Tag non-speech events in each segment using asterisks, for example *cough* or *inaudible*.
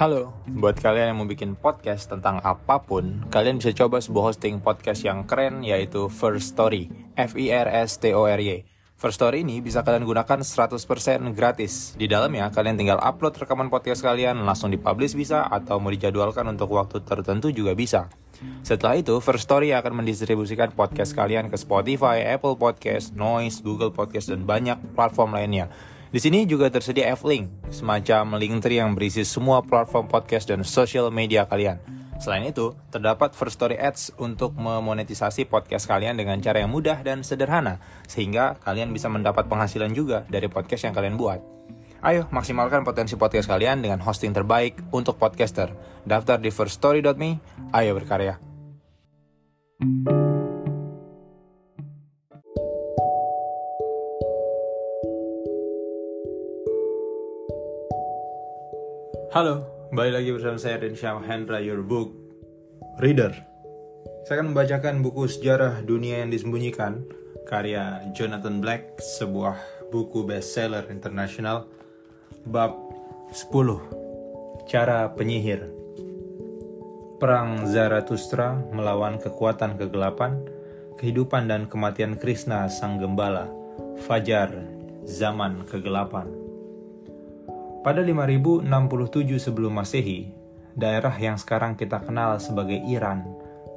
Halo, buat kalian yang mau bikin podcast tentang apa pun, kalian bisa coba sebuah hosting podcast yang keren yaitu First Story, F I R S T O R Y. First Story ini bisa kalian gunakan 100% gratis. Di dalamnya kalian tinggal upload rekaman podcast kalian, langsung dipublish bisa atau mau dijadwalkan untuk waktu tertentu juga bisa. Setelah itu, First Story akan mendistribusikan podcast kalian ke Spotify, Apple Podcast, Noise, Google Podcast, dan banyak platform lainnya. Di sini juga tersedia F-Link, semacam link tree yang berisi semua platform podcast dan social media kalian. Selain itu, terdapat First Story Ads untuk memonetisasi podcast kalian dengan cara yang mudah dan sederhana, sehingga kalian bisa mendapat penghasilan juga dari podcast yang kalian buat. Ayo, maksimalkan potensi podcast kalian dengan hosting terbaik untuk podcaster. Daftar di firststory.me, ayo berkarya. Halo, kembali lagi bersama saya Syam Hendra, your book reader. Saya akan membacakan buku sejarah dunia yang disembunyikan, karya Jonathan Black, sebuah buku bestseller internasional, bab 10, Cara Penyihir. Perang Zarathustra melawan kekuatan kegelapan, kehidupan dan kematian Krishna sang gembala, Fajar, zaman kegelapan. Pada 5067 sebelum Masehi, daerah yang sekarang kita kenal sebagai Iran,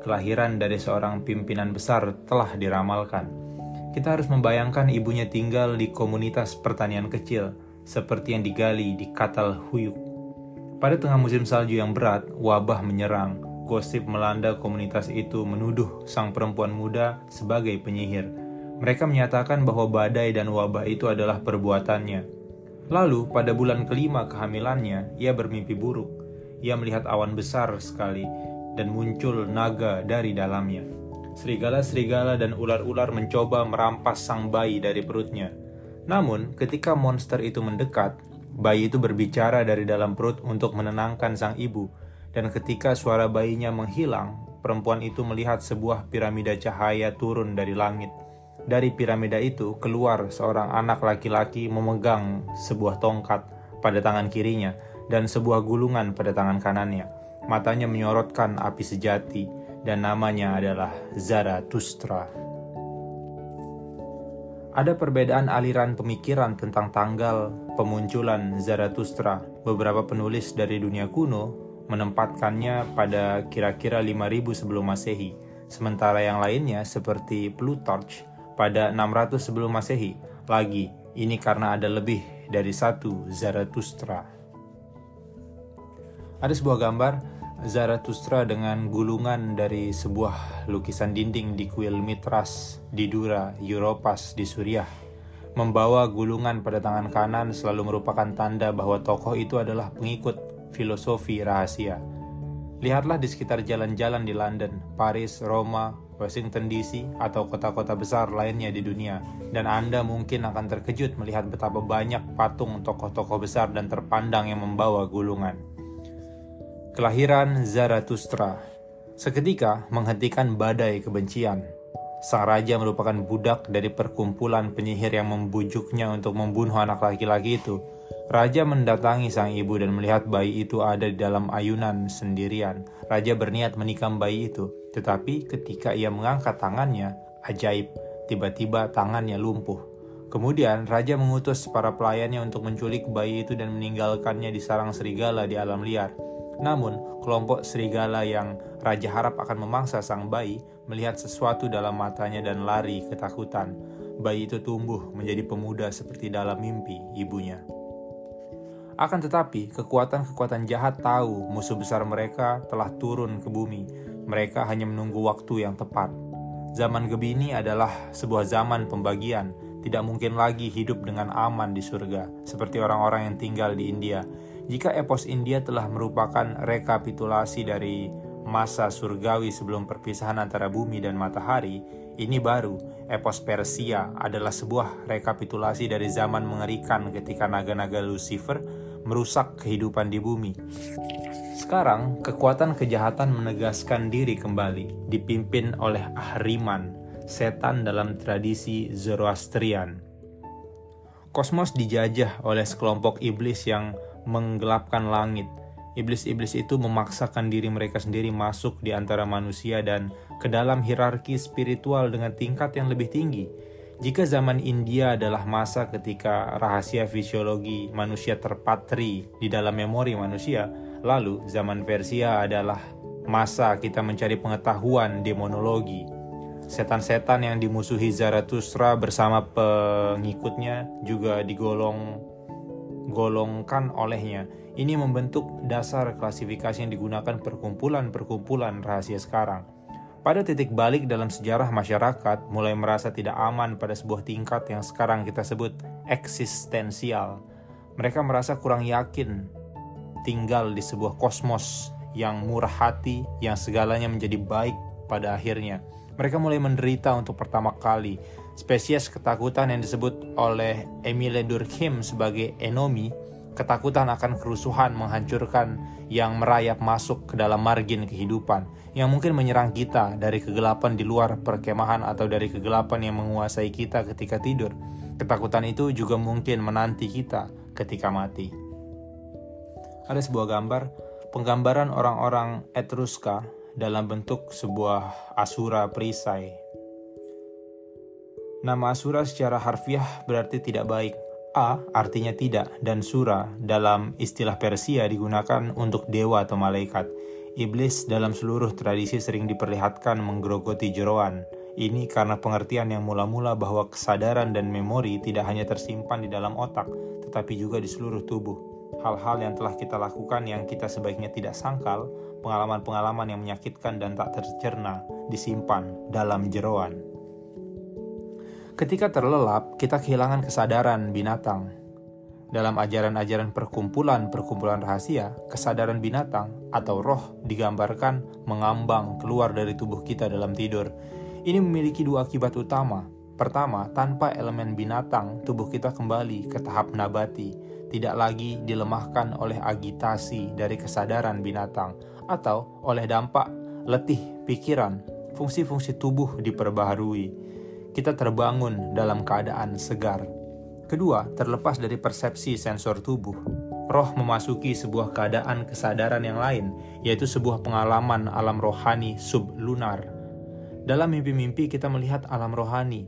kelahiran dari seorang pimpinan besar telah diramalkan. Kita harus membayangkan ibunya tinggal di komunitas pertanian kecil, seperti yang digali di Katal Huyuk. Pada tengah musim salju yang berat, wabah menyerang. Gosip melanda komunitas itu menuduh sang perempuan muda sebagai penyihir. Mereka menyatakan bahwa badai dan wabah itu adalah perbuatannya, Lalu, pada bulan kelima kehamilannya, ia bermimpi buruk. Ia melihat awan besar sekali dan muncul naga dari dalamnya. Serigala-serigala dan ular-ular mencoba merampas sang bayi dari perutnya. Namun, ketika monster itu mendekat, bayi itu berbicara dari dalam perut untuk menenangkan sang ibu. Dan ketika suara bayinya menghilang, perempuan itu melihat sebuah piramida cahaya turun dari langit. Dari piramida itu keluar seorang anak laki-laki memegang sebuah tongkat pada tangan kirinya dan sebuah gulungan pada tangan kanannya. Matanya menyorotkan api sejati dan namanya adalah Zarathustra. Ada perbedaan aliran pemikiran tentang tanggal pemunculan Zarathustra. Beberapa penulis dari dunia kuno menempatkannya pada kira-kira 5000 sebelum Masehi, sementara yang lainnya seperti Plutarch pada 600 sebelum Masehi. Lagi, ini karena ada lebih dari satu Zarathustra. Ada sebuah gambar Zarathustra dengan gulungan dari sebuah lukisan dinding di kuil Mitras di Dura, Europas di Suriah. Membawa gulungan pada tangan kanan selalu merupakan tanda bahwa tokoh itu adalah pengikut filosofi rahasia. Lihatlah di sekitar jalan-jalan di London, Paris, Roma, Washington DC, atau kota-kota besar lainnya di dunia, dan Anda mungkin akan terkejut melihat betapa banyak patung tokoh-tokoh besar dan terpandang yang membawa gulungan. Kelahiran Zarathustra seketika menghentikan badai kebencian. Sang raja merupakan budak dari perkumpulan penyihir yang membujuknya untuk membunuh anak laki-laki itu. Raja mendatangi sang ibu dan melihat bayi itu ada di dalam ayunan sendirian. Raja berniat menikam bayi itu, tetapi ketika ia mengangkat tangannya, ajaib, tiba-tiba tangannya lumpuh. Kemudian raja mengutus para pelayannya untuk menculik bayi itu dan meninggalkannya di sarang serigala di alam liar. Namun, kelompok serigala yang raja harap akan memangsa sang bayi melihat sesuatu dalam matanya dan lari ketakutan. Bayi itu tumbuh menjadi pemuda seperti dalam mimpi ibunya. Akan tetapi, kekuatan-kekuatan jahat tahu musuh besar mereka telah turun ke bumi. Mereka hanya menunggu waktu yang tepat. Zaman Gebini adalah sebuah zaman pembagian. Tidak mungkin lagi hidup dengan aman di surga, seperti orang-orang yang tinggal di India. Jika epos India telah merupakan rekapitulasi dari masa surgawi sebelum perpisahan antara bumi dan matahari, ini baru, epos Persia adalah sebuah rekapitulasi dari zaman mengerikan ketika naga-naga Lucifer merusak kehidupan di bumi. Sekarang, kekuatan kejahatan menegaskan diri kembali, dipimpin oleh Ahriman, setan dalam tradisi Zoroastrian. Kosmos dijajah oleh sekelompok iblis yang menggelapkan langit. Iblis-iblis itu memaksakan diri mereka sendiri masuk di antara manusia dan ke dalam hierarki spiritual dengan tingkat yang lebih tinggi. Jika zaman India adalah masa ketika rahasia fisiologi manusia terpatri di dalam memori manusia, lalu zaman Persia adalah masa kita mencari pengetahuan demonologi. Setan-setan yang dimusuhi Zarathustra bersama pengikutnya juga digolong golongkan olehnya ini membentuk dasar klasifikasi yang digunakan perkumpulan-perkumpulan rahasia sekarang. Pada titik balik dalam sejarah masyarakat mulai merasa tidak aman pada sebuah tingkat yang sekarang kita sebut eksistensial. Mereka merasa kurang yakin tinggal di sebuah kosmos yang murah hati, yang segalanya menjadi baik pada akhirnya. Mereka mulai menderita untuk pertama kali. Spesies ketakutan yang disebut oleh Emile Durkheim sebagai enomi Ketakutan akan kerusuhan menghancurkan yang merayap masuk ke dalam margin kehidupan, yang mungkin menyerang kita dari kegelapan di luar perkemahan atau dari kegelapan yang menguasai kita ketika tidur. Ketakutan itu juga mungkin menanti kita ketika mati. Ada sebuah gambar, penggambaran orang-orang Etruska dalam bentuk sebuah asura perisai. Nama asura secara harfiah berarti tidak baik, A artinya tidak dan sura dalam istilah Persia digunakan untuk dewa atau malaikat. Iblis dalam seluruh tradisi sering diperlihatkan menggerogoti jeroan. Ini karena pengertian yang mula-mula bahwa kesadaran dan memori tidak hanya tersimpan di dalam otak, tetapi juga di seluruh tubuh. Hal-hal yang telah kita lakukan yang kita sebaiknya tidak sangkal, pengalaman-pengalaman yang menyakitkan dan tak tercerna, disimpan dalam jeroan. Ketika terlelap, kita kehilangan kesadaran binatang. Dalam ajaran-ajaran perkumpulan-perkumpulan rahasia, kesadaran binatang atau roh digambarkan mengambang keluar dari tubuh kita dalam tidur. Ini memiliki dua akibat utama. Pertama, tanpa elemen binatang, tubuh kita kembali ke tahap nabati, tidak lagi dilemahkan oleh agitasi dari kesadaran binatang atau oleh dampak letih pikiran, fungsi-fungsi tubuh diperbaharui kita terbangun dalam keadaan segar. Kedua, terlepas dari persepsi sensor tubuh, roh memasuki sebuah keadaan kesadaran yang lain, yaitu sebuah pengalaman alam rohani sublunar. Dalam mimpi-mimpi kita melihat alam rohani.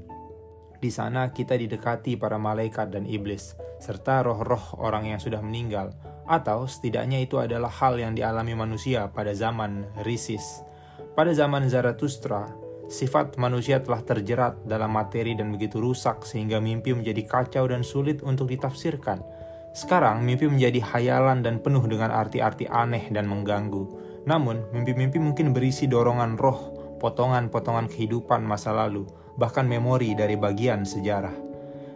Di sana kita didekati para malaikat dan iblis, serta roh-roh orang yang sudah meninggal, atau setidaknya itu adalah hal yang dialami manusia pada zaman Risis. Pada zaman Zarathustra, Sifat manusia telah terjerat dalam materi dan begitu rusak sehingga mimpi menjadi kacau dan sulit untuk ditafsirkan. Sekarang mimpi menjadi hayalan dan penuh dengan arti-arti aneh dan mengganggu. Namun, mimpi-mimpi mungkin berisi dorongan roh, potongan-potongan kehidupan masa lalu, bahkan memori dari bagian sejarah.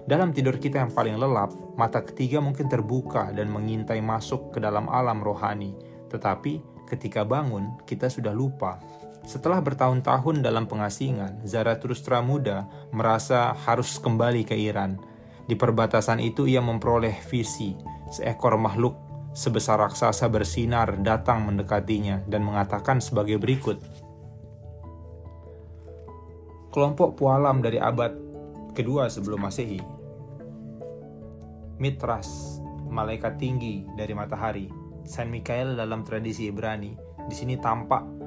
Dalam tidur kita yang paling lelap, mata ketiga mungkin terbuka dan mengintai masuk ke dalam alam rohani. Tetapi ketika bangun, kita sudah lupa setelah bertahun-tahun dalam pengasingan, Zarathustra muda merasa harus kembali ke Iran. Di perbatasan itu ia memperoleh visi, seekor makhluk sebesar raksasa bersinar datang mendekatinya dan mengatakan sebagai berikut. Kelompok pualam dari abad kedua sebelum masehi. Mitras, malaikat tinggi dari matahari. Saint Michael dalam tradisi Ibrani, di sini tampak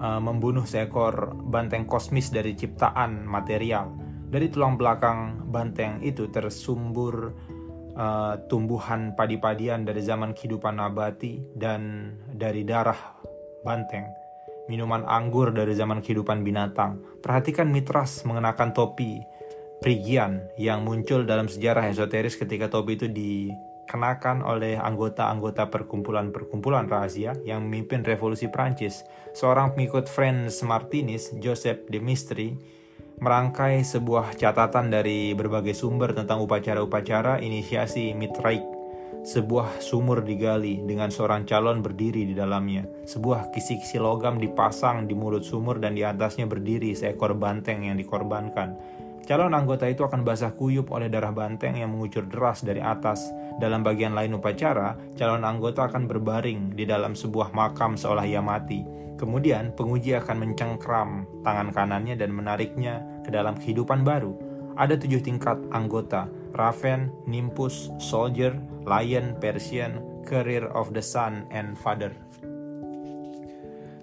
uh, membunuh seekor banteng kosmis dari ciptaan material. Dari tulang belakang banteng itu tersumbur uh, tumbuhan padi-padian dari zaman kehidupan nabati dan dari darah banteng. Minuman anggur dari zaman kehidupan binatang. Perhatikan mitras mengenakan topi Prigian yang muncul dalam sejarah esoteris ketika topi itu di dikenakan oleh anggota-anggota perkumpulan-perkumpulan rahasia yang memimpin revolusi Prancis. Seorang pengikut Franz Martinis, Joseph de Mistry, merangkai sebuah catatan dari berbagai sumber tentang upacara-upacara inisiasi Mitraik. Sebuah sumur digali dengan seorang calon berdiri di dalamnya. Sebuah kisi-kisi logam dipasang di mulut sumur dan di atasnya berdiri seekor banteng yang dikorbankan. Calon anggota itu akan basah kuyup oleh darah banteng yang mengucur deras dari atas. Dalam bagian lain upacara, calon anggota akan berbaring di dalam sebuah makam seolah ia mati. Kemudian, penguji akan mencengkram tangan kanannya dan menariknya ke dalam kehidupan baru. Ada tujuh tingkat anggota, Raven, Nimbus, Soldier, Lion, Persian, career of the son and father.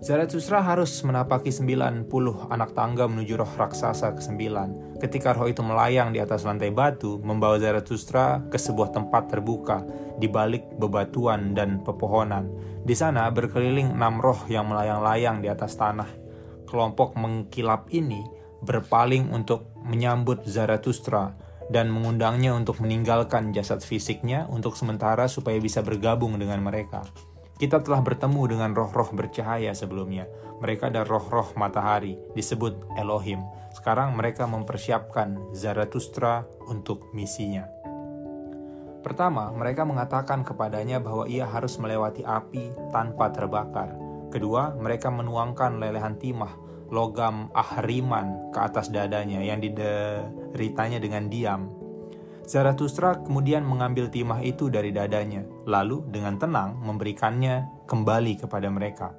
Zarathustra harus menapaki 90 anak tangga menuju roh raksasa ke-9. Ketika roh itu melayang di atas lantai batu, membawa Zarathustra ke sebuah tempat terbuka di balik bebatuan dan pepohonan. Di sana berkeliling enam roh yang melayang-layang di atas tanah. Kelompok mengkilap ini berpaling untuk menyambut Zarathustra dan mengundangnya untuk meninggalkan jasad fisiknya untuk sementara supaya bisa bergabung dengan mereka. Kita telah bertemu dengan roh-roh bercahaya sebelumnya. Mereka adalah roh-roh matahari, disebut Elohim. Sekarang mereka mempersiapkan Zarathustra untuk misinya. Pertama, mereka mengatakan kepadanya bahwa ia harus melewati api tanpa terbakar. Kedua, mereka menuangkan lelehan timah, logam ahriman ke atas dadanya yang dideritanya dengan diam Zarathustra kemudian mengambil timah itu dari dadanya, lalu dengan tenang memberikannya kembali kepada mereka.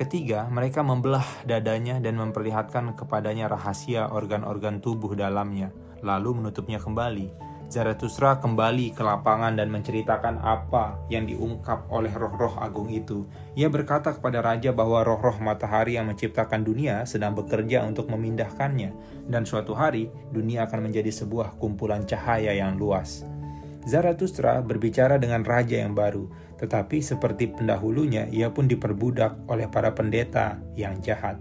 Ketiga, mereka membelah dadanya dan memperlihatkan kepadanya rahasia organ-organ tubuh dalamnya, lalu menutupnya kembali Zarathustra kembali ke lapangan dan menceritakan apa yang diungkap oleh roh-roh agung itu. Ia berkata kepada raja bahwa roh-roh matahari yang menciptakan dunia sedang bekerja untuk memindahkannya, dan suatu hari dunia akan menjadi sebuah kumpulan cahaya yang luas. Zarathustra berbicara dengan raja yang baru, tetapi seperti pendahulunya, ia pun diperbudak oleh para pendeta yang jahat.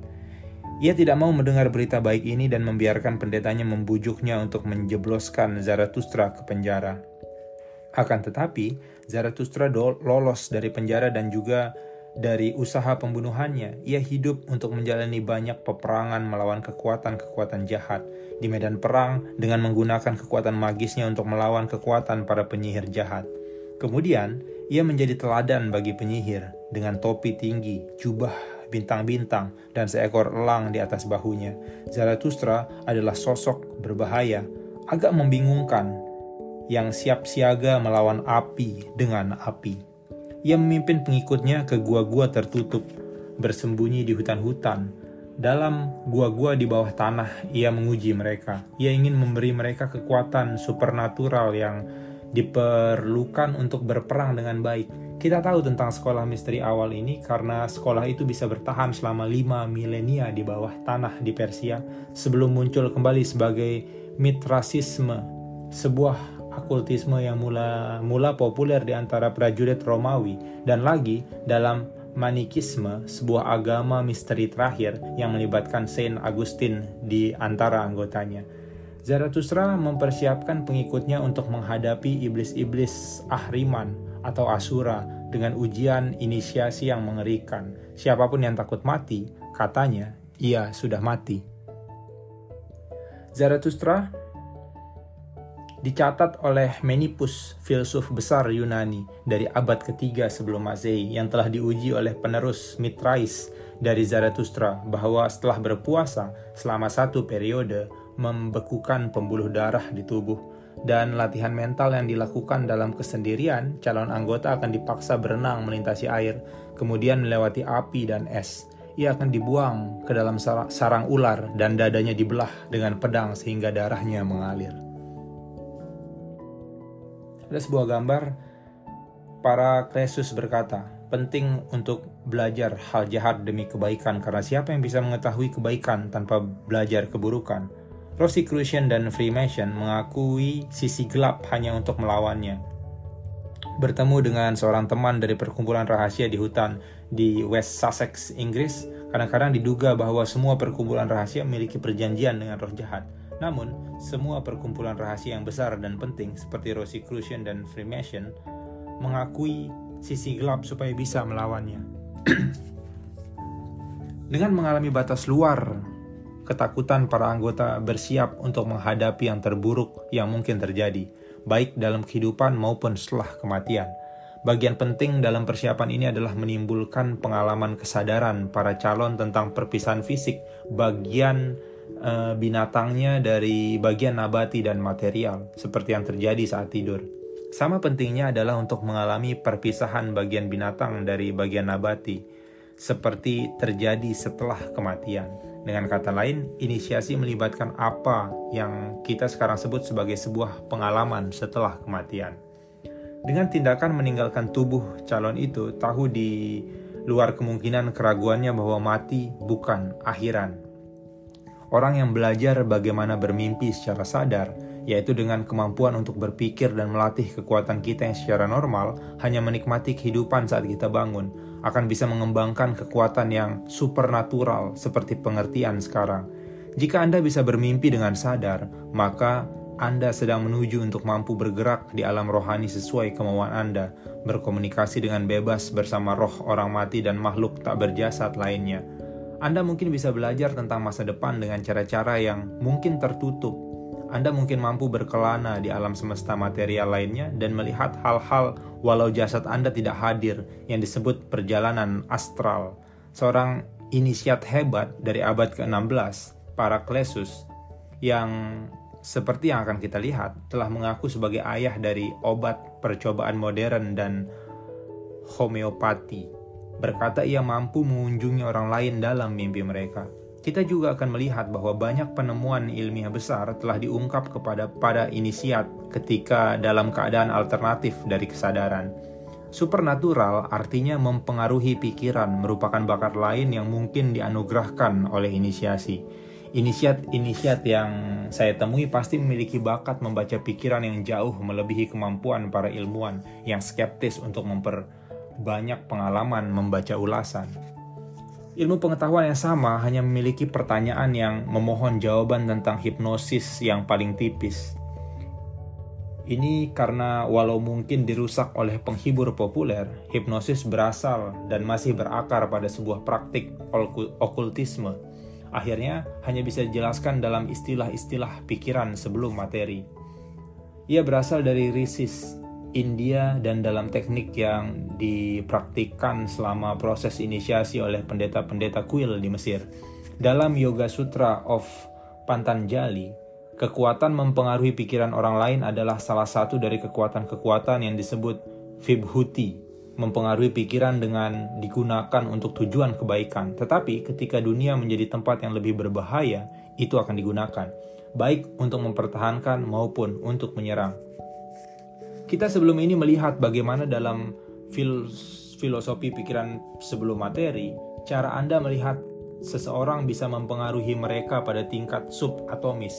Ia tidak mau mendengar berita baik ini dan membiarkan pendetanya membujuknya untuk menjebloskan Zarathustra ke penjara. Akan tetapi, Zarathustra lolos dari penjara dan juga dari usaha pembunuhannya. Ia hidup untuk menjalani banyak peperangan melawan kekuatan-kekuatan jahat di medan perang dengan menggunakan kekuatan magisnya untuk melawan kekuatan para penyihir jahat. Kemudian, ia menjadi teladan bagi penyihir dengan topi tinggi, jubah bintang-bintang, dan seekor elang di atas bahunya. Zarathustra adalah sosok berbahaya, agak membingungkan, yang siap siaga melawan api dengan api. Ia memimpin pengikutnya ke gua-gua tertutup, bersembunyi di hutan-hutan. Dalam gua-gua di bawah tanah, ia menguji mereka. Ia ingin memberi mereka kekuatan supernatural yang diperlukan untuk berperang dengan baik kita tahu tentang sekolah misteri awal ini karena sekolah itu bisa bertahan selama lima milenia di bawah tanah di Persia sebelum muncul kembali sebagai mitrasisme, sebuah akultisme yang mula mula populer di antara prajurit Romawi dan lagi dalam Manikisme, sebuah agama misteri terakhir yang melibatkan Saint Augustine di antara anggotanya. Zarathustra mempersiapkan pengikutnya untuk menghadapi iblis-iblis Ahriman atau Asura dengan ujian inisiasi yang mengerikan. Siapa pun yang takut mati, katanya, ia sudah mati. Zarathustra dicatat oleh Menipus, filsuf besar Yunani dari abad ketiga sebelum Masehi yang telah diuji oleh penerus Mitrais dari Zarathustra bahwa setelah berpuasa selama satu periode membekukan pembuluh darah di tubuh dan latihan mental yang dilakukan dalam kesendirian, calon anggota akan dipaksa berenang melintasi air, kemudian melewati api dan es. Ia akan dibuang ke dalam sarang ular dan dadanya dibelah dengan pedang sehingga darahnya mengalir. Ada sebuah gambar para Kresus berkata, penting untuk belajar hal jahat demi kebaikan karena siapa yang bisa mengetahui kebaikan tanpa belajar keburukan? Rosicrucian dan Freemason mengakui sisi gelap hanya untuk melawannya. Bertemu dengan seorang teman dari perkumpulan rahasia di hutan di West Sussex, Inggris, kadang-kadang diduga bahwa semua perkumpulan rahasia memiliki perjanjian dengan roh jahat. Namun, semua perkumpulan rahasia yang besar dan penting seperti Rosicrucian dan Freemason mengakui sisi gelap supaya bisa melawannya. *clears throat* Dengan mengalami batas luar ketakutan para anggota bersiap untuk menghadapi yang terburuk yang mungkin terjadi, baik dalam kehidupan maupun setelah kematian. Bagian penting dalam persiapan ini adalah menimbulkan pengalaman kesadaran para calon tentang perpisahan fisik bagian e, binatangnya dari bagian nabati dan material, seperti yang terjadi saat tidur. Sama pentingnya adalah untuk mengalami perpisahan bagian binatang dari bagian nabati, seperti terjadi setelah kematian. Dengan kata lain, inisiasi melibatkan apa yang kita sekarang sebut sebagai sebuah pengalaman setelah kematian. Dengan tindakan meninggalkan tubuh calon itu, tahu di luar kemungkinan keraguannya bahwa mati bukan akhiran. Orang yang belajar bagaimana bermimpi secara sadar, yaitu dengan kemampuan untuk berpikir dan melatih kekuatan kita yang secara normal, hanya menikmati kehidupan saat kita bangun, akan bisa mengembangkan kekuatan yang supernatural seperti pengertian sekarang. Jika Anda bisa bermimpi dengan sadar, maka anda sedang menuju untuk mampu bergerak di alam rohani sesuai kemauan Anda, berkomunikasi dengan bebas bersama roh orang mati dan makhluk tak berjasad lainnya. Anda mungkin bisa belajar tentang masa depan dengan cara-cara yang mungkin tertutup. Anda mungkin mampu berkelana di alam semesta material lainnya dan melihat hal-hal walau jasad Anda tidak hadir yang disebut perjalanan astral. Seorang inisiat hebat dari abad ke-16, Paracelsus, yang seperti yang akan kita lihat, telah mengaku sebagai ayah dari obat percobaan modern dan homeopati. Berkata ia mampu mengunjungi orang lain dalam mimpi mereka. Kita juga akan melihat bahwa banyak penemuan ilmiah besar telah diungkap kepada pada inisiat ketika dalam keadaan alternatif dari kesadaran. Supernatural artinya mempengaruhi pikiran merupakan bakat lain yang mungkin dianugerahkan oleh inisiasi Inisiat-inisiat yang saya temui pasti memiliki bakat membaca pikiran yang jauh melebihi kemampuan para ilmuwan yang skeptis untuk memperbanyak pengalaman membaca ulasan. Ilmu pengetahuan yang sama hanya memiliki pertanyaan yang memohon jawaban tentang hipnosis yang paling tipis. Ini karena walau mungkin dirusak oleh penghibur populer, hipnosis berasal dan masih berakar pada sebuah praktik okultisme akhirnya hanya bisa dijelaskan dalam istilah-istilah pikiran sebelum materi. Ia berasal dari Risis, India dan dalam teknik yang dipraktikkan selama proses inisiasi oleh pendeta-pendeta kuil di Mesir. Dalam Yoga Sutra of Pantanjali, kekuatan mempengaruhi pikiran orang lain adalah salah satu dari kekuatan-kekuatan yang disebut Vibhuti mempengaruhi pikiran dengan digunakan untuk tujuan kebaikan. Tetapi ketika dunia menjadi tempat yang lebih berbahaya, itu akan digunakan, baik untuk mempertahankan maupun untuk menyerang. Kita sebelum ini melihat bagaimana dalam fil filosofi pikiran sebelum materi, cara Anda melihat seseorang bisa mempengaruhi mereka pada tingkat subatomis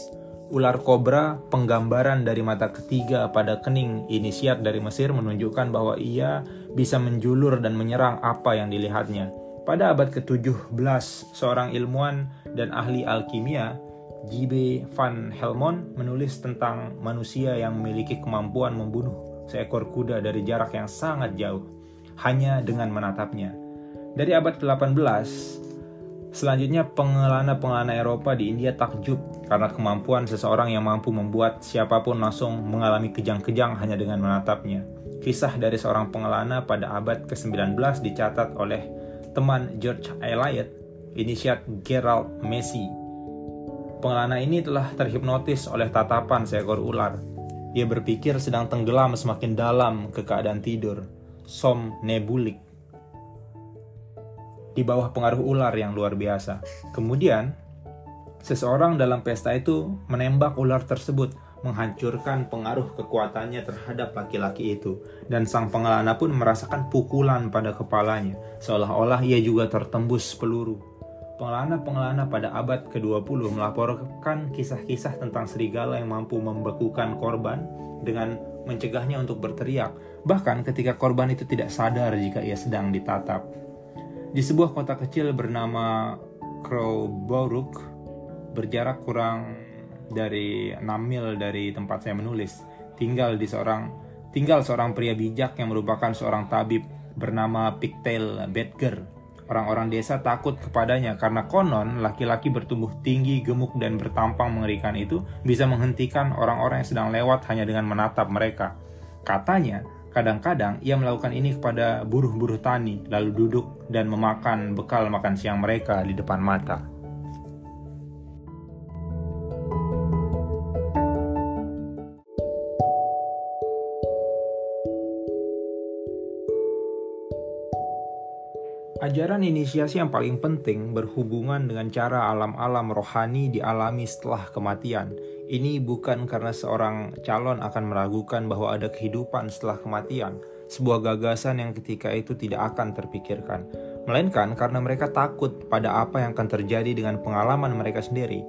ular kobra, penggambaran dari mata ketiga pada kening inisiat dari Mesir menunjukkan bahwa ia bisa menjulur dan menyerang apa yang dilihatnya. Pada abad ke-17, seorang ilmuwan dan ahli alkimia, J.B. van Helmont, menulis tentang manusia yang memiliki kemampuan membunuh seekor kuda dari jarak yang sangat jauh, hanya dengan menatapnya. Dari abad ke-18, Selanjutnya, pengelana-pengelana Eropa di India takjub karena kemampuan seseorang yang mampu membuat siapa pun langsung mengalami kejang-kejang hanya dengan menatapnya. Kisah dari seorang pengelana pada abad ke-19 dicatat oleh teman George Eliot, inisiat Gerald Messi. Pengelana ini telah terhipnotis oleh tatapan seekor ular. Ia berpikir sedang tenggelam semakin dalam ke keadaan tidur, somnebulik di bawah pengaruh ular yang luar biasa. Kemudian, seseorang dalam pesta itu menembak ular tersebut, menghancurkan pengaruh kekuatannya terhadap laki-laki itu, dan sang pengelana pun merasakan pukulan pada kepalanya, seolah-olah ia juga tertembus peluru. Pengelana-pengelana pada abad ke-20 melaporkan kisah-kisah tentang serigala yang mampu membekukan korban dengan mencegahnya untuk berteriak, bahkan ketika korban itu tidak sadar jika ia sedang ditatap. Di sebuah kota kecil bernama Crowborough, berjarak kurang dari 6 mil dari tempat saya menulis, tinggal di seorang tinggal seorang pria bijak yang merupakan seorang tabib bernama Pigtail Bedger. Orang-orang desa takut kepadanya karena konon laki-laki bertumbuh tinggi, gemuk, dan bertampang mengerikan itu bisa menghentikan orang-orang yang sedang lewat hanya dengan menatap mereka. Katanya, Kadang-kadang ia melakukan ini kepada buruh-buruh tani, lalu duduk dan memakan bekal makan siang mereka di depan mata. Ajaran inisiasi yang paling penting berhubungan dengan cara alam-alam rohani dialami setelah kematian. Ini bukan karena seorang calon akan meragukan bahwa ada kehidupan setelah kematian, sebuah gagasan yang ketika itu tidak akan terpikirkan, melainkan karena mereka takut pada apa yang akan terjadi dengan pengalaman mereka sendiri.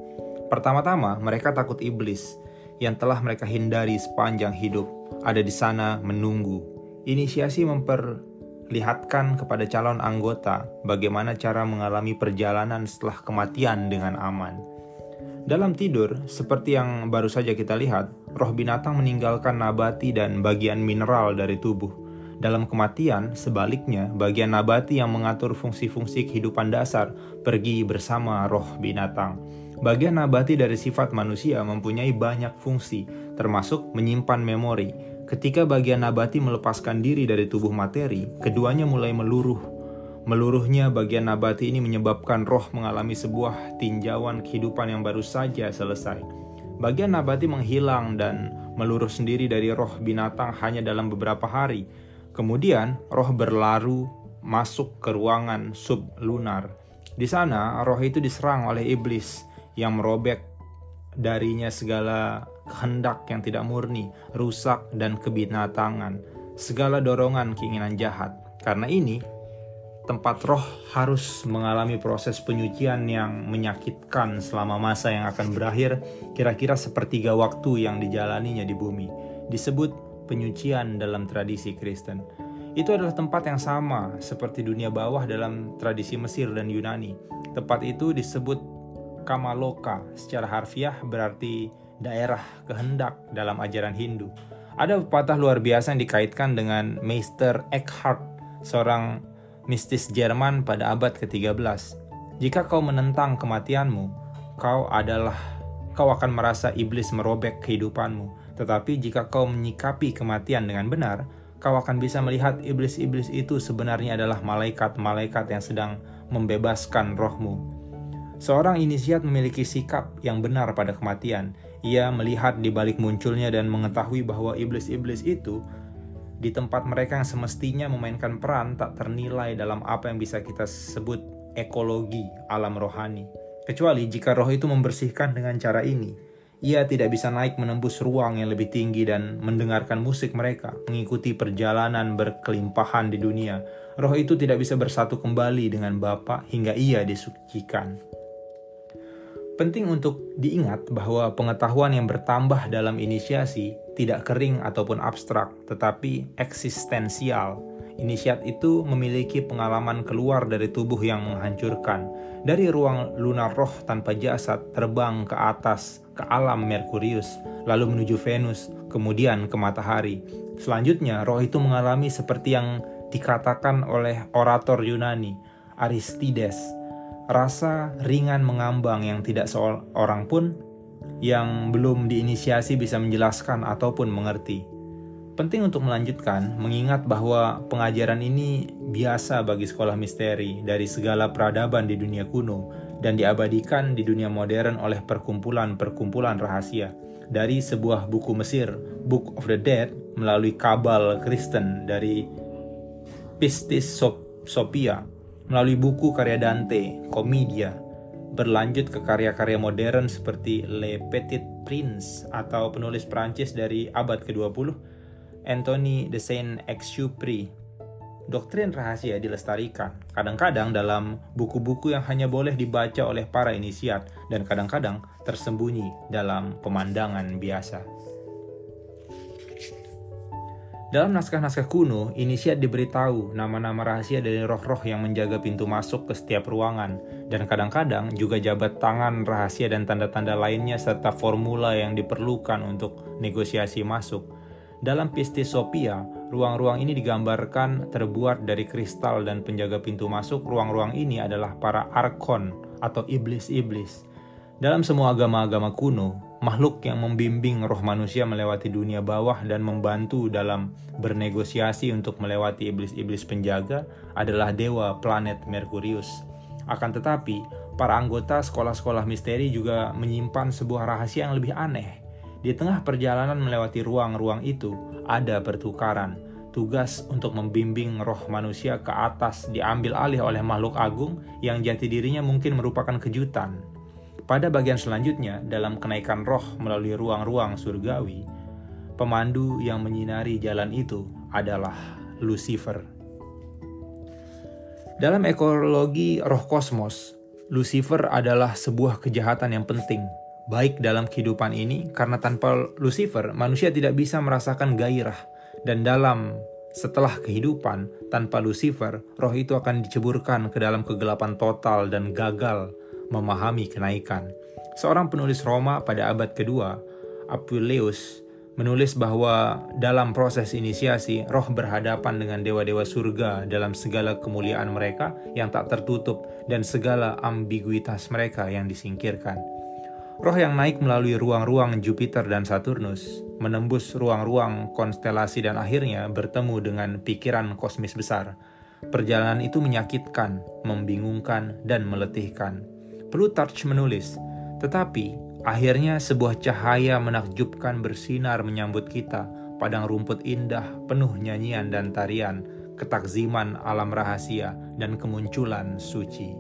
Pertama-tama, mereka takut iblis yang telah mereka hindari sepanjang hidup, ada di sana menunggu. Inisiasi memperlihatkan kepada calon anggota bagaimana cara mengalami perjalanan setelah kematian dengan aman. Dalam tidur, seperti yang baru saja kita lihat, roh binatang meninggalkan nabati dan bagian mineral dari tubuh. Dalam kematian, sebaliknya, bagian nabati yang mengatur fungsi-fungsi kehidupan dasar pergi bersama roh binatang. Bagian nabati dari sifat manusia mempunyai banyak fungsi, termasuk menyimpan memori. Ketika bagian nabati melepaskan diri dari tubuh materi, keduanya mulai meluruh Meluruhnya bagian nabati ini menyebabkan roh mengalami sebuah tinjauan kehidupan yang baru saja selesai. Bagian nabati menghilang dan meluruh sendiri dari roh binatang hanya dalam beberapa hari. Kemudian roh berlaru masuk ke ruangan sublunar. Di sana roh itu diserang oleh iblis yang merobek darinya segala kehendak yang tidak murni, rusak dan kebinatangan, segala dorongan keinginan jahat. Karena ini, tempat roh harus mengalami proses penyucian yang menyakitkan selama masa yang akan berakhir kira-kira sepertiga waktu yang dijalaninya di bumi. Disebut penyucian dalam tradisi Kristen. Itu adalah tempat yang sama seperti dunia bawah dalam tradisi Mesir dan Yunani. Tempat itu disebut Kamaloka, secara harfiah berarti daerah kehendak dalam ajaran Hindu. Ada pepatah luar biasa yang dikaitkan dengan Meister Eckhart, seorang mistis Jerman pada abad ke-13. Jika kau menentang kematianmu, kau adalah kau akan merasa iblis merobek kehidupanmu. Tetapi jika kau menyikapi kematian dengan benar, kau akan bisa melihat iblis-iblis itu sebenarnya adalah malaikat-malaikat yang sedang membebaskan rohmu. Seorang inisiat memiliki sikap yang benar pada kematian. Ia melihat di balik munculnya dan mengetahui bahwa iblis-iblis itu di tempat mereka yang semestinya memainkan peran tak ternilai dalam apa yang bisa kita sebut ekologi alam rohani. Kecuali jika roh itu membersihkan dengan cara ini, ia tidak bisa naik menembus ruang yang lebih tinggi dan mendengarkan musik mereka, mengikuti perjalanan berkelimpahan di dunia. Roh itu tidak bisa bersatu kembali dengan Bapa hingga ia disucikan. Penting untuk diingat bahwa pengetahuan yang bertambah dalam inisiasi tidak kering ataupun abstrak, tetapi eksistensial. Inisiat itu memiliki pengalaman keluar dari tubuh yang menghancurkan, dari ruang lunar roh tanpa jasad terbang ke atas, ke alam Merkurius, lalu menuju Venus, kemudian ke matahari. Selanjutnya, roh itu mengalami seperti yang dikatakan oleh orator Yunani, Aristides, rasa ringan mengambang yang tidak seorang pun yang belum diinisiasi bisa menjelaskan ataupun mengerti. Penting untuk melanjutkan, mengingat bahwa pengajaran ini biasa bagi sekolah misteri dari segala peradaban di dunia kuno dan diabadikan di dunia modern oleh perkumpulan-perkumpulan rahasia. Dari sebuah buku Mesir, Book of the Dead, melalui kabal Kristen dari Pistis Sophia, melalui buku karya Dante, Komedia, berlanjut ke karya-karya modern seperti Le Petit Prince atau penulis Prancis dari abad ke-20, Anthony de Saint-Exupéry. Doktrin rahasia dilestarikan, kadang-kadang dalam buku-buku yang hanya boleh dibaca oleh para inisiat dan kadang-kadang tersembunyi dalam pemandangan biasa. Dalam naskah-naskah kuno, inisiat diberitahu nama-nama rahasia dari roh-roh yang menjaga pintu masuk ke setiap ruangan, dan kadang-kadang juga jabat tangan rahasia dan tanda-tanda lainnya serta formula yang diperlukan untuk negosiasi masuk. Dalam Pistisopia, ruang-ruang ini digambarkan terbuat dari kristal dan penjaga pintu masuk ruang-ruang ini adalah para arkon atau iblis-iblis. Dalam semua agama-agama kuno, makhluk yang membimbing roh manusia melewati dunia bawah dan membantu dalam bernegosiasi untuk melewati iblis-iblis penjaga adalah dewa planet Merkurius. Akan tetapi, para anggota sekolah-sekolah misteri juga menyimpan sebuah rahasia yang lebih aneh. Di tengah perjalanan melewati ruang-ruang itu, ada pertukaran. Tugas untuk membimbing roh manusia ke atas diambil alih oleh makhluk agung yang jati dirinya mungkin merupakan kejutan Pada bagian selanjutnya, dalam kenaikan roh melalui ruang-ruang surgawi, pemandu yang menyinari jalan itu adalah Lucifer. Dalam ekologi roh kosmos, Lucifer adalah sebuah kejahatan yang penting, baik dalam kehidupan ini karena tanpa Lucifer manusia tidak bisa merasakan gairah dan dalam setelah kehidupan tanpa Lucifer, roh itu akan diceburkan ke dalam kegelapan total dan gagal memahami kenaikan. Seorang penulis Roma pada abad kedua, Apuleius, menulis bahwa dalam proses inisiasi, roh berhadapan dengan dewa-dewa surga dalam segala kemuliaan mereka yang tak tertutup dan segala ambiguitas mereka yang disingkirkan. Roh yang naik melalui ruang-ruang Jupiter dan Saturnus, menembus ruang-ruang konstelasi dan akhirnya bertemu dengan pikiran kosmis besar. Perjalanan itu menyakitkan, membingungkan, dan meletihkan. Plutarch menulis, tetapi akhirnya sebuah cahaya menakjubkan bersinar menyambut kita, padang rumput indah penuh nyanyian dan tarian, ketakziman alam rahasia, dan kemunculan suci.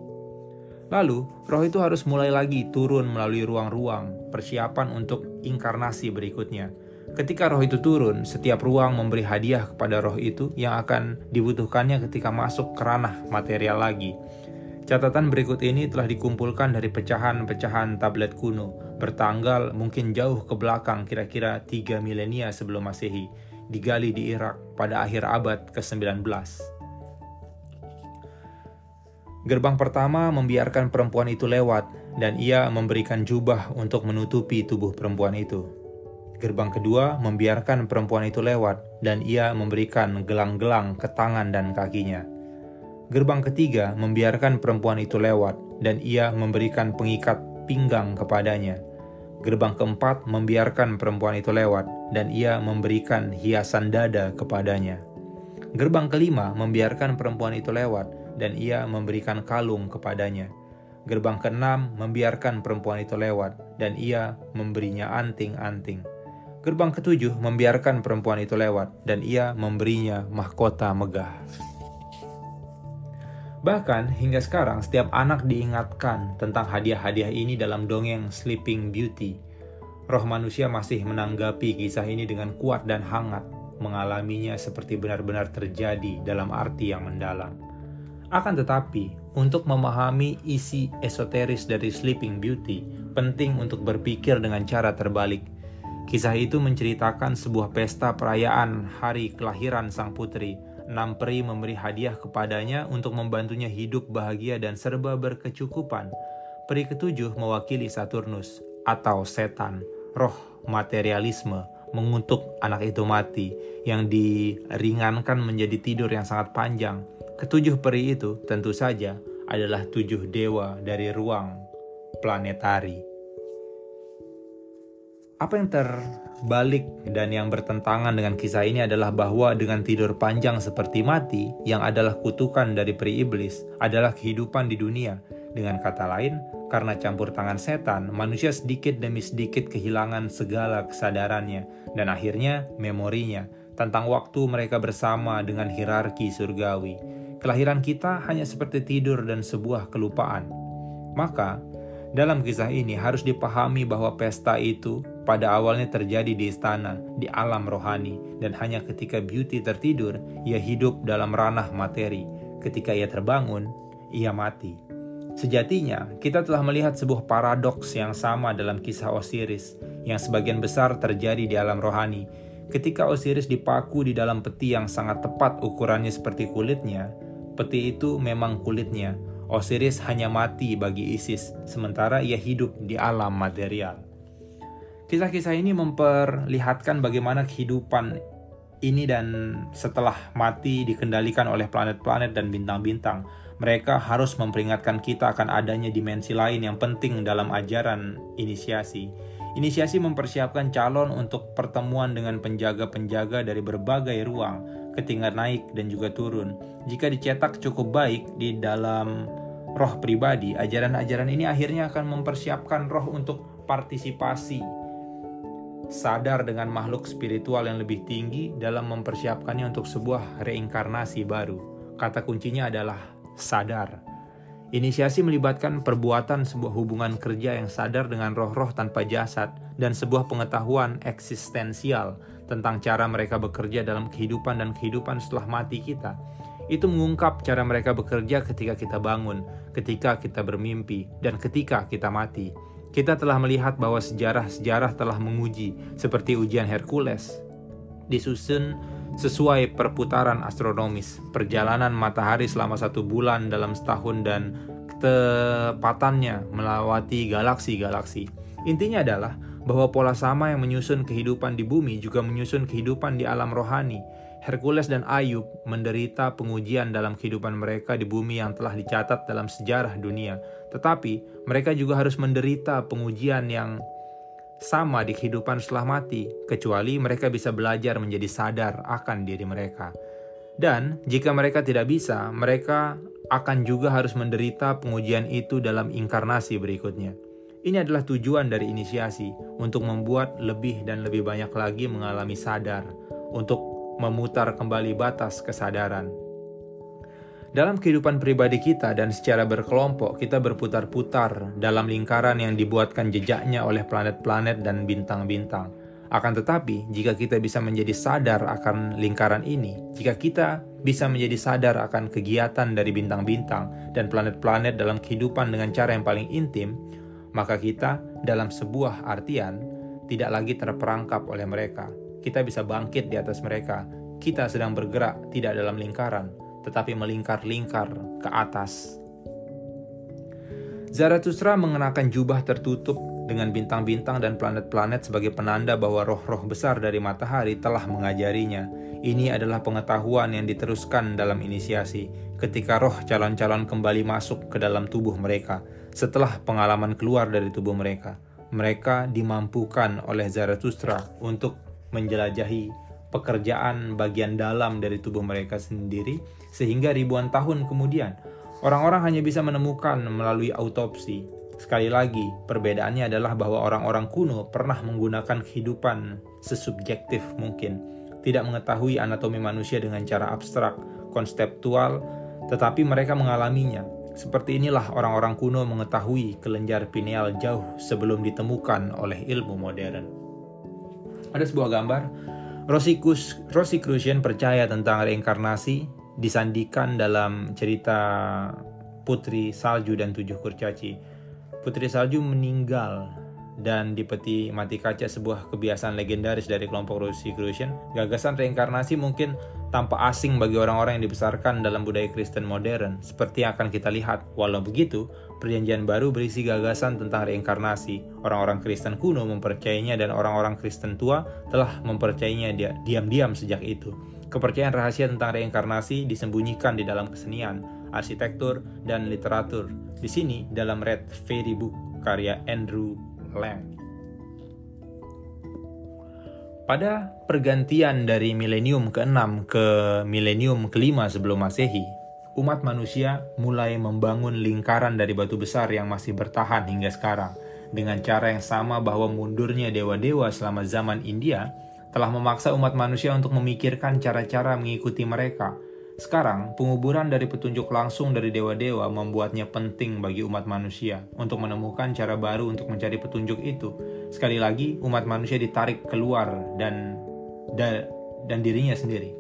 Lalu, roh itu harus mulai lagi turun melalui ruang-ruang, persiapan untuk inkarnasi berikutnya. Ketika roh itu turun, setiap ruang memberi hadiah kepada roh itu yang akan dibutuhkannya ketika masuk ke ranah material lagi. Catatan berikut ini telah dikumpulkan dari pecahan-pecahan tablet kuno, bertanggal mungkin jauh ke belakang kira-kira 3 milenia sebelum masehi, digali di Irak pada akhir abad ke-19. Gerbang pertama membiarkan perempuan itu lewat, dan ia memberikan jubah untuk menutupi tubuh perempuan itu. Gerbang kedua membiarkan perempuan itu lewat, dan ia memberikan gelang-gelang ke tangan dan kakinya. Gerbang ketiga membiarkan perempuan itu lewat, dan ia memberikan pengikat pinggang kepadanya. Gerbang keempat membiarkan perempuan itu lewat, dan ia memberikan hiasan dada kepadanya. Gerbang kelima membiarkan perempuan itu lewat, dan ia memberikan kalung kepadanya. Gerbang keenam membiarkan perempuan itu lewat, dan ia memberinya anting-anting. Gerbang ketujuh membiarkan perempuan itu lewat, dan ia memberinya mahkota megah. Bahkan hingga sekarang setiap anak diingatkan tentang hadiah-hadiah ini dalam dongeng Sleeping Beauty. Roh manusia masih menanggapi kisah ini dengan kuat dan hangat, mengalaminya seperti benar-benar terjadi dalam arti yang mendalam. Akan tetapi, untuk memahami isi esoteris dari Sleeping Beauty, penting untuk berpikir dengan cara terbalik. Kisah itu menceritakan sebuah pesta perayaan hari kelahiran sang putri, enam peri memberi hadiah kepadanya untuk membantunya hidup bahagia dan serba berkecukupan. Peri ketujuh mewakili Saturnus atau setan, roh materialisme, mengutuk anak itu mati yang diringankan menjadi tidur yang sangat panjang. Ketujuh peri itu tentu saja adalah tujuh dewa dari ruang planetari. Apa yang terbalik dan yang bertentangan dengan kisah ini adalah bahwa dengan tidur panjang seperti mati, yang adalah kutukan dari peri iblis, adalah kehidupan di dunia. Dengan kata lain, karena campur tangan setan, manusia sedikit demi sedikit kehilangan segala kesadarannya, dan akhirnya memorinya tentang waktu mereka bersama dengan hierarki surgawi. Kelahiran kita hanya seperti tidur dan sebuah kelupaan. Maka, dalam kisah ini harus dipahami bahwa pesta itu pada awalnya terjadi di istana, di alam rohani, dan hanya ketika Beauty tertidur, ia hidup dalam ranah materi. Ketika ia terbangun, ia mati. Sejatinya, kita telah melihat sebuah paradoks yang sama dalam kisah Osiris, yang sebagian besar terjadi di alam rohani. Ketika Osiris dipaku di dalam peti yang sangat tepat ukurannya seperti kulitnya, peti itu memang kulitnya, Osiris hanya mati bagi Isis, sementara ia hidup di alam material. Kisah-kisah ini memperlihatkan bagaimana kehidupan ini dan setelah mati dikendalikan oleh planet-planet dan bintang-bintang. Mereka harus memperingatkan kita akan adanya dimensi lain yang penting dalam ajaran inisiasi. Inisiasi mempersiapkan calon untuk pertemuan dengan penjaga-penjaga dari berbagai ruang, ketinggian naik dan juga turun. Jika dicetak cukup baik di dalam roh pribadi, ajaran-ajaran ini akhirnya akan mempersiapkan roh untuk partisipasi, sadar dengan makhluk spiritual yang lebih tinggi dalam mempersiapkannya untuk sebuah reinkarnasi baru. Kata kuncinya adalah sadar. Inisiasi melibatkan perbuatan sebuah hubungan kerja yang sadar dengan roh-roh tanpa jasad dan sebuah pengetahuan eksistensial tentang cara mereka bekerja dalam kehidupan dan kehidupan setelah mati kita. Itu mengungkap cara mereka bekerja ketika kita bangun, ketika kita bermimpi, dan ketika kita mati. Kita telah melihat bahwa sejarah-sejarah telah menguji, seperti ujian Hercules, disusun sesuai perputaran astronomis, perjalanan matahari selama satu bulan dalam setahun dan ketepatannya melewati galaksi-galaksi. Intinya adalah bahwa pola sama yang menyusun kehidupan di bumi juga menyusun kehidupan di alam rohani. Hercules dan Ayub menderita pengujian dalam kehidupan mereka di bumi yang telah dicatat dalam sejarah dunia. Tetapi mereka juga harus menderita pengujian yang sama di kehidupan setelah mati, kecuali mereka bisa belajar menjadi sadar akan diri mereka. Dan jika mereka tidak bisa, mereka akan juga harus menderita pengujian itu dalam inkarnasi berikutnya. Ini adalah tujuan dari inisiasi untuk membuat lebih dan lebih banyak lagi mengalami sadar, untuk memutar kembali batas kesadaran dalam kehidupan pribadi kita dan secara berkelompok, kita berputar-putar dalam lingkaran yang dibuatkan jejaknya oleh planet-planet dan bintang-bintang. Akan tetapi, jika kita bisa menjadi sadar akan lingkaran ini, jika kita bisa menjadi sadar akan kegiatan dari bintang-bintang dan planet-planet dalam kehidupan dengan cara yang paling intim, maka kita dalam sebuah artian tidak lagi terperangkap oleh mereka. Kita bisa bangkit di atas mereka. Kita sedang bergerak tidak dalam lingkaran, tetapi melingkar-lingkar ke atas. Zarathustra mengenakan jubah tertutup dengan bintang-bintang dan planet-planet sebagai penanda bahwa roh-roh besar dari matahari telah mengajarinya. Ini adalah pengetahuan yang diteruskan dalam inisiasi ketika roh calon-calon kembali masuk ke dalam tubuh mereka setelah pengalaman keluar dari tubuh mereka. Mereka dimampukan oleh Zarathustra untuk menjelajahi pekerjaan bagian dalam dari tubuh mereka sendiri, sehingga ribuan tahun kemudian orang-orang hanya bisa menemukan melalui autopsi. Sekali lagi, perbedaannya adalah bahwa orang-orang kuno pernah menggunakan kehidupan sesubjektif mungkin, tidak mengetahui anatomi manusia dengan cara abstrak, konseptual, tetapi mereka mengalaminya. Seperti inilah orang-orang kuno mengetahui kelenjar pineal jauh sebelum ditemukan oleh ilmu modern. Ada sebuah gambar Rosicrucian percaya tentang reinkarnasi disandikan dalam cerita Putri Salju dan Tujuh Kurcaci. Putri Salju meninggal dan di peti mati kaca sebuah kebiasaan legendaris dari kelompok Rosicrucian. Gagasan reinkarnasi mungkin tampak asing bagi orang-orang yang dibesarkan dalam budaya Kristen modern, seperti yang akan kita lihat. Walau begitu, Perjanjian Baru berisi gagasan tentang reinkarnasi. Orang-orang Kristen kuno mempercayainya dan orang-orang Kristen tua telah mempercayainya dia diam-diam sejak itu. Kepercayaan rahasia tentang reinkarnasi disembunyikan di dalam kesenian, arsitektur, dan literatur. Di sini dalam Red Fairy Book karya Andrew Lang. Pada pergantian dari milenium ke-6 ke milenium ke-5 sebelum Masehi, umat manusia mulai membangun lingkaran dari batu besar yang masih bertahan hingga sekarang. Dengan cara yang sama bahwa mundurnya dewa-dewa selama zaman India telah memaksa umat manusia untuk memikirkan cara-cara mengikuti mereka. Sekarang, penguburan dari petunjuk langsung dari dewa-dewa membuatnya penting bagi umat manusia untuk menemukan cara baru untuk mencari petunjuk itu. Sekali lagi, umat manusia ditarik keluar dan dan dirinya sendiri.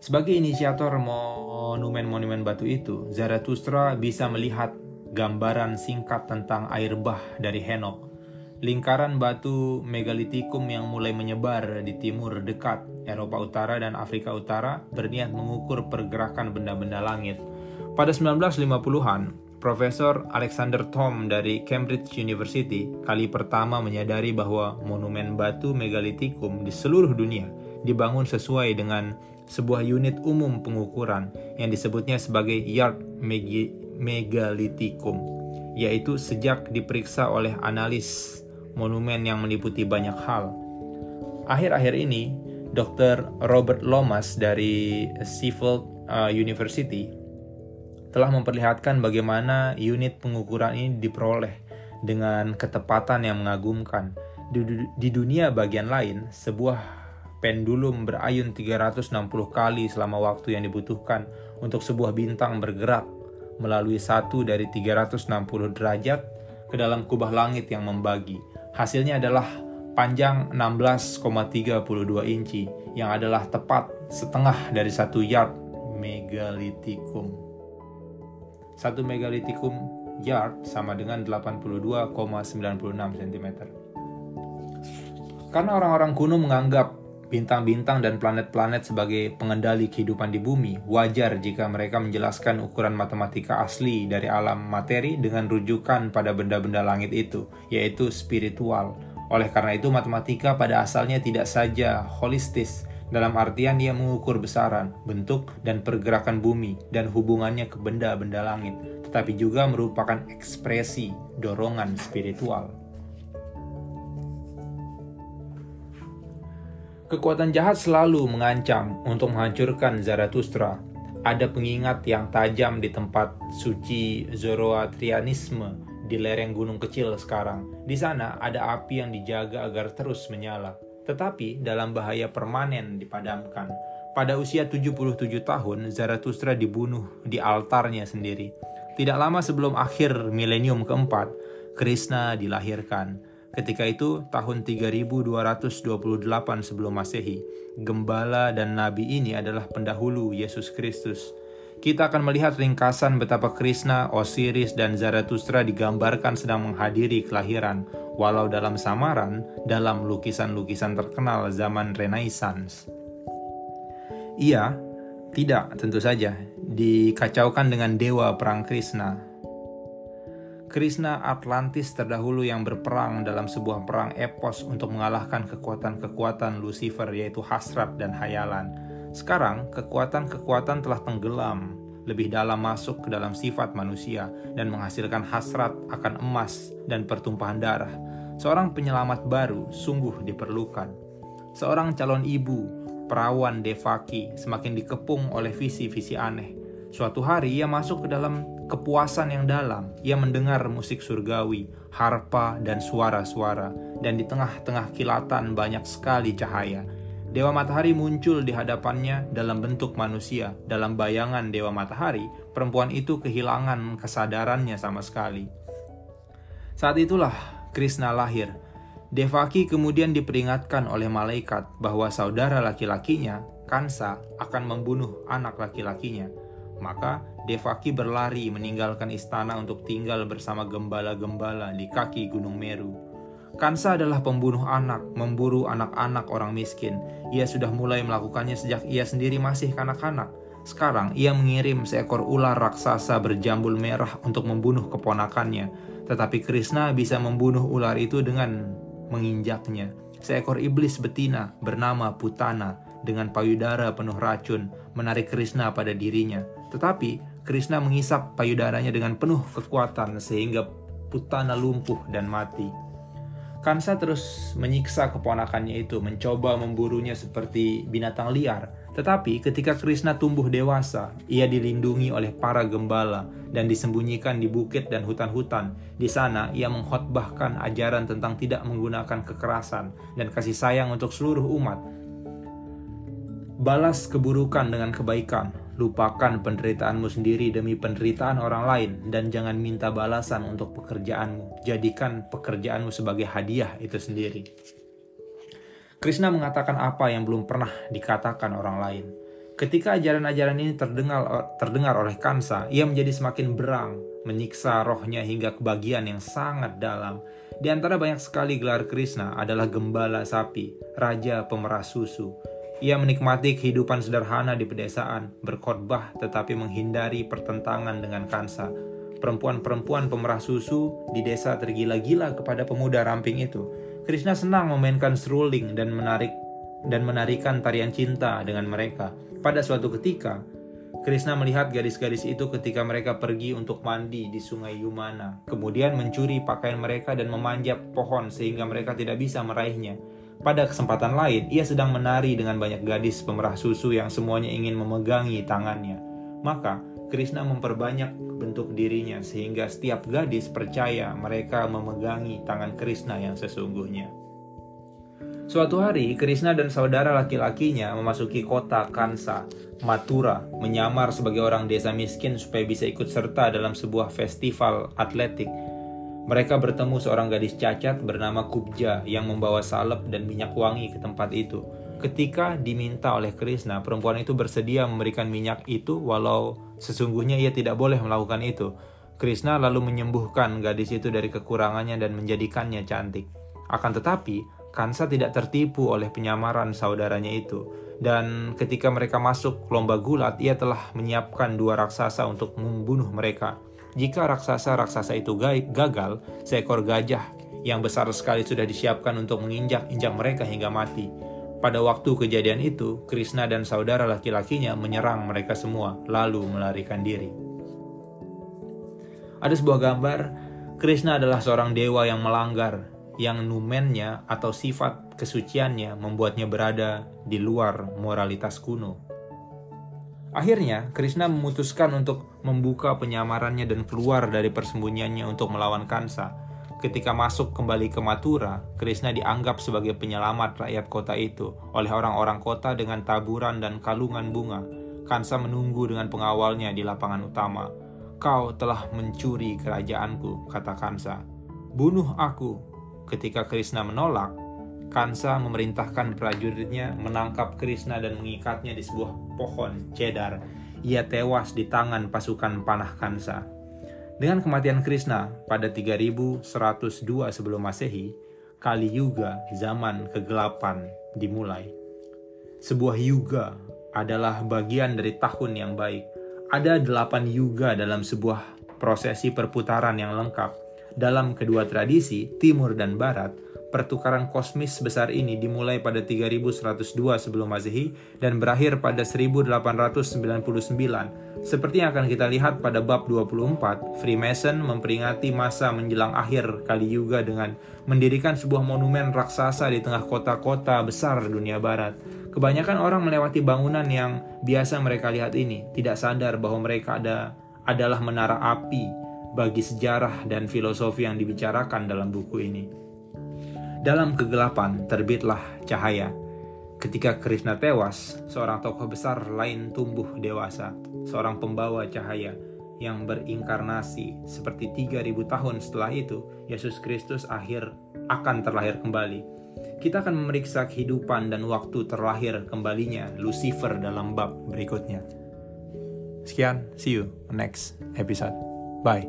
Sebagai inisiator monumen-monumen batu itu, Zarathustra bisa melihat gambaran singkat tentang air bah dari Henok. Lingkaran batu megalitikum yang mulai menyebar di timur dekat Eropa Utara dan Afrika Utara berniat mengukur pergerakan benda-benda langit. Pada 1950-an, Profesor Alexander Thom dari Cambridge University kali pertama menyadari bahwa monumen batu megalitikum di seluruh dunia dibangun sesuai dengan sebuah unit umum pengukuran yang disebutnya sebagai yard megalithicum, yaitu sejak diperiksa oleh analis monumen yang meliputi banyak hal. Akhir-akhir ini, Dr. Robert Lomas dari Sheffield uh, University telah memperlihatkan bagaimana unit pengukuran ini diperoleh dengan ketepatan yang mengagumkan. Di, di dunia bagian lain, sebuah pendulum berayun 360 kali selama waktu yang dibutuhkan untuk sebuah bintang bergerak melalui satu dari 360 derajat ke dalam kubah langit yang membagi. Hasilnya adalah panjang 16,32 inci yang adalah tepat setengah dari satu yard megalitikum. Satu megalitikum yard sama dengan 82,96 cm. Karena orang-orang kuno menganggap bintang-bintang dan planet-planet sebagai pengendali kehidupan di bumi, wajar jika mereka menjelaskan ukuran matematika asli dari alam materi dengan rujukan pada benda-benda langit itu, yaitu spiritual. Oleh karena itu, matematika pada asalnya tidak saja holistis, dalam artian ia mengukur besaran, bentuk, dan pergerakan bumi dan hubungannya ke benda-benda langit, tetapi juga merupakan ekspresi dorongan spiritual. Kekuatan jahat selalu mengancam untuk menghancurkan Zarathustra. Ada pengingat yang tajam di tempat suci Zoroastrianisme di lereng gunung kecil sekarang. Di sana ada api yang dijaga agar terus menyala. Tetapi dalam bahaya permanen dipadamkan. Pada usia 77 tahun, Zarathustra dibunuh di altarnya sendiri. Tidak lama sebelum akhir milenium keempat, Krishna dilahirkan Ketika itu, tahun 3228 sebelum Masehi, gembala dan nabi ini adalah pendahulu Yesus Kristus. Kita akan melihat ringkasan betapa Krishna, Osiris, dan Zarathustra digambarkan sedang menghadiri kelahiran, walau dalam samaran dalam lukisan-lukisan terkenal zaman Renaissance. Ia tidak, tentu saja, dikacaukan dengan dewa perang Krishna, Krishna Atlantis terdahulu yang berperang dalam sebuah perang epos untuk mengalahkan kekuatan-kekuatan Lucifer yaitu hasrat dan hayalan. Sekarang, kekuatan-kekuatan telah tenggelam lebih dalam masuk ke dalam sifat manusia dan menghasilkan hasrat akan emas dan pertumpahan darah. Seorang penyelamat baru sungguh diperlukan. Seorang calon ibu, perawan Devaki, semakin dikepung oleh visi-visi aneh. Suatu hari ia masuk ke dalam kepuasan yang dalam. Ia mendengar musik surgawi, harpa, dan suara-suara, dan di tengah-tengah kilatan banyak sekali cahaya. Dewa matahari muncul di hadapannya dalam bentuk manusia. Dalam bayangan dewa matahari, perempuan itu kehilangan kesadarannya sama sekali. Saat itulah Krishna lahir. Devaki kemudian diperingatkan oleh malaikat bahwa saudara laki-lakinya, Kansa, akan membunuh anak laki-lakinya. Maka Devaki berlari meninggalkan istana untuk tinggal bersama gembala-gembala di kaki Gunung Meru. Kansa adalah pembunuh anak, memburu anak-anak orang miskin. Ia sudah mulai melakukannya sejak ia sendiri masih kanak-kanak. Sekarang ia mengirim seekor ular raksasa berjambul merah untuk membunuh keponakannya. Tetapi Krishna bisa membunuh ular itu dengan menginjaknya. Seekor iblis betina bernama Putana dengan payudara penuh racun menarik Krishna pada dirinya. Tetapi Krishna mengisap payudaranya dengan penuh kekuatan sehingga Putana lumpuh dan mati. Kansa terus menyiksa keponakannya itu, mencoba memburunya seperti binatang liar. Tetapi ketika Krishna tumbuh dewasa, ia dilindungi oleh para gembala dan disembunyikan di bukit dan hutan-hutan. Di sana ia mengkhotbahkan ajaran tentang tidak menggunakan kekerasan dan kasih sayang untuk seluruh umat. Balas keburukan dengan kebaikan, Lupakan penderitaanmu sendiri demi penderitaan orang lain dan jangan minta balasan untuk pekerjaanmu. Jadikan pekerjaanmu sebagai hadiah itu sendiri. Krishna mengatakan apa yang belum pernah dikatakan orang lain. Ketika ajaran-ajaran ini terdengar terdengar oleh Kansa, ia menjadi semakin berang, menyiksa rohnya hingga kebagian yang sangat dalam. Di antara banyak sekali gelar Krishna adalah gembala sapi, raja pemeras susu, ia menikmati kehidupan sederhana di pedesaan, berkhotbah tetapi menghindari pertentangan dengan kansa. Perempuan-perempuan pemerah susu di desa tergila-gila kepada pemuda ramping itu. Krishna senang memainkan seruling dan menarik dan menarikan tarian cinta dengan mereka. Pada suatu ketika, Krishna melihat gadis-gadis itu ketika mereka pergi untuk mandi di sungai Yumana, kemudian mencuri pakaian mereka dan memanjat pohon sehingga mereka tidak bisa meraihnya. Pada kesempatan lain, ia sedang menari dengan banyak gadis pemerah susu yang semuanya ingin memegangi tangannya. Maka, Krishna memperbanyak bentuk dirinya sehingga setiap gadis percaya mereka memegangi tangan Krishna yang sesungguhnya. Suatu hari, Krishna dan saudara laki-lakinya memasuki kota Kansa, Mathura, menyamar sebagai orang desa miskin supaya bisa ikut serta dalam sebuah festival atletik. Mereka bertemu seorang gadis cacat bernama Kubja yang membawa salep dan minyak wangi ke tempat itu. Ketika diminta oleh Krishna, perempuan itu bersedia memberikan minyak itu walau sesungguhnya ia tidak boleh melakukan itu. Krishna lalu menyembuhkan gadis itu dari kekurangannya dan menjadikannya cantik. Akan tetapi, Kansa tidak tertipu oleh penyamaran saudaranya itu. Dan ketika mereka masuk lomba gulat, ia telah menyiapkan dua raksasa untuk membunuh mereka. Jika raksasa-raksasa itu gagal, seekor gajah yang besar sekali sudah disiapkan untuk menginjak-injak mereka hingga mati. Pada waktu kejadian itu, Krishna dan saudara laki-lakinya menyerang mereka semua, lalu melarikan diri. Ada sebuah gambar, Krishna adalah seorang dewa yang melanggar yang numennya atau sifat kesuciannya membuatnya berada di luar moralitas kuno. Akhirnya, Krishna memutuskan untuk membuka penyamarannya dan keluar dari persembunyiannya untuk melawan Kansa. Ketika masuk kembali ke Mathura, Krishna dianggap sebagai penyelamat rakyat kota itu oleh orang-orang kota dengan taburan dan kalungan bunga. Kansa menunggu dengan pengawalnya di lapangan utama. Kau telah mencuri kerajaanku, kata Kansa. Bunuh aku, Ketika Krishna menolak, Kansa memerintahkan prajuritnya menangkap Krishna dan mengikatnya di sebuah pohon cedar. Ia tewas di tangan pasukan panah Kansa. Dengan kematian Krishna pada 3102 sebelum Masehi, Kali Yuga, zaman kegelapan, dimulai. Sebuah yuga adalah bagian dari tahun yang baik. Ada delapan yuga dalam sebuah prosesi perputaran yang lengkap dalam kedua tradisi, timur dan barat, pertukaran kosmis sebesar ini dimulai pada 3102 sebelum Masehi dan berakhir pada 1899. Seperti yang akan kita lihat pada bab 24, Freemason memperingati masa menjelang akhir Kali Yuga dengan mendirikan sebuah monumen raksasa di tengah kota-kota besar dunia barat. Kebanyakan orang melewati bangunan yang biasa mereka lihat ini, tidak sadar bahwa mereka ada adalah menara api bagi sejarah dan filosofi yang dibicarakan dalam buku ini. Dalam kegelapan terbitlah cahaya. Ketika Krishna tewas, seorang tokoh besar lain tumbuh dewasa, seorang pembawa cahaya yang berinkarnasi seperti 3000 tahun setelah itu, Yesus Kristus akhir akan terlahir kembali. Kita akan memeriksa kehidupan dan waktu terlahir kembalinya Lucifer dalam bab berikutnya. Sekian, see you next episode. Bye.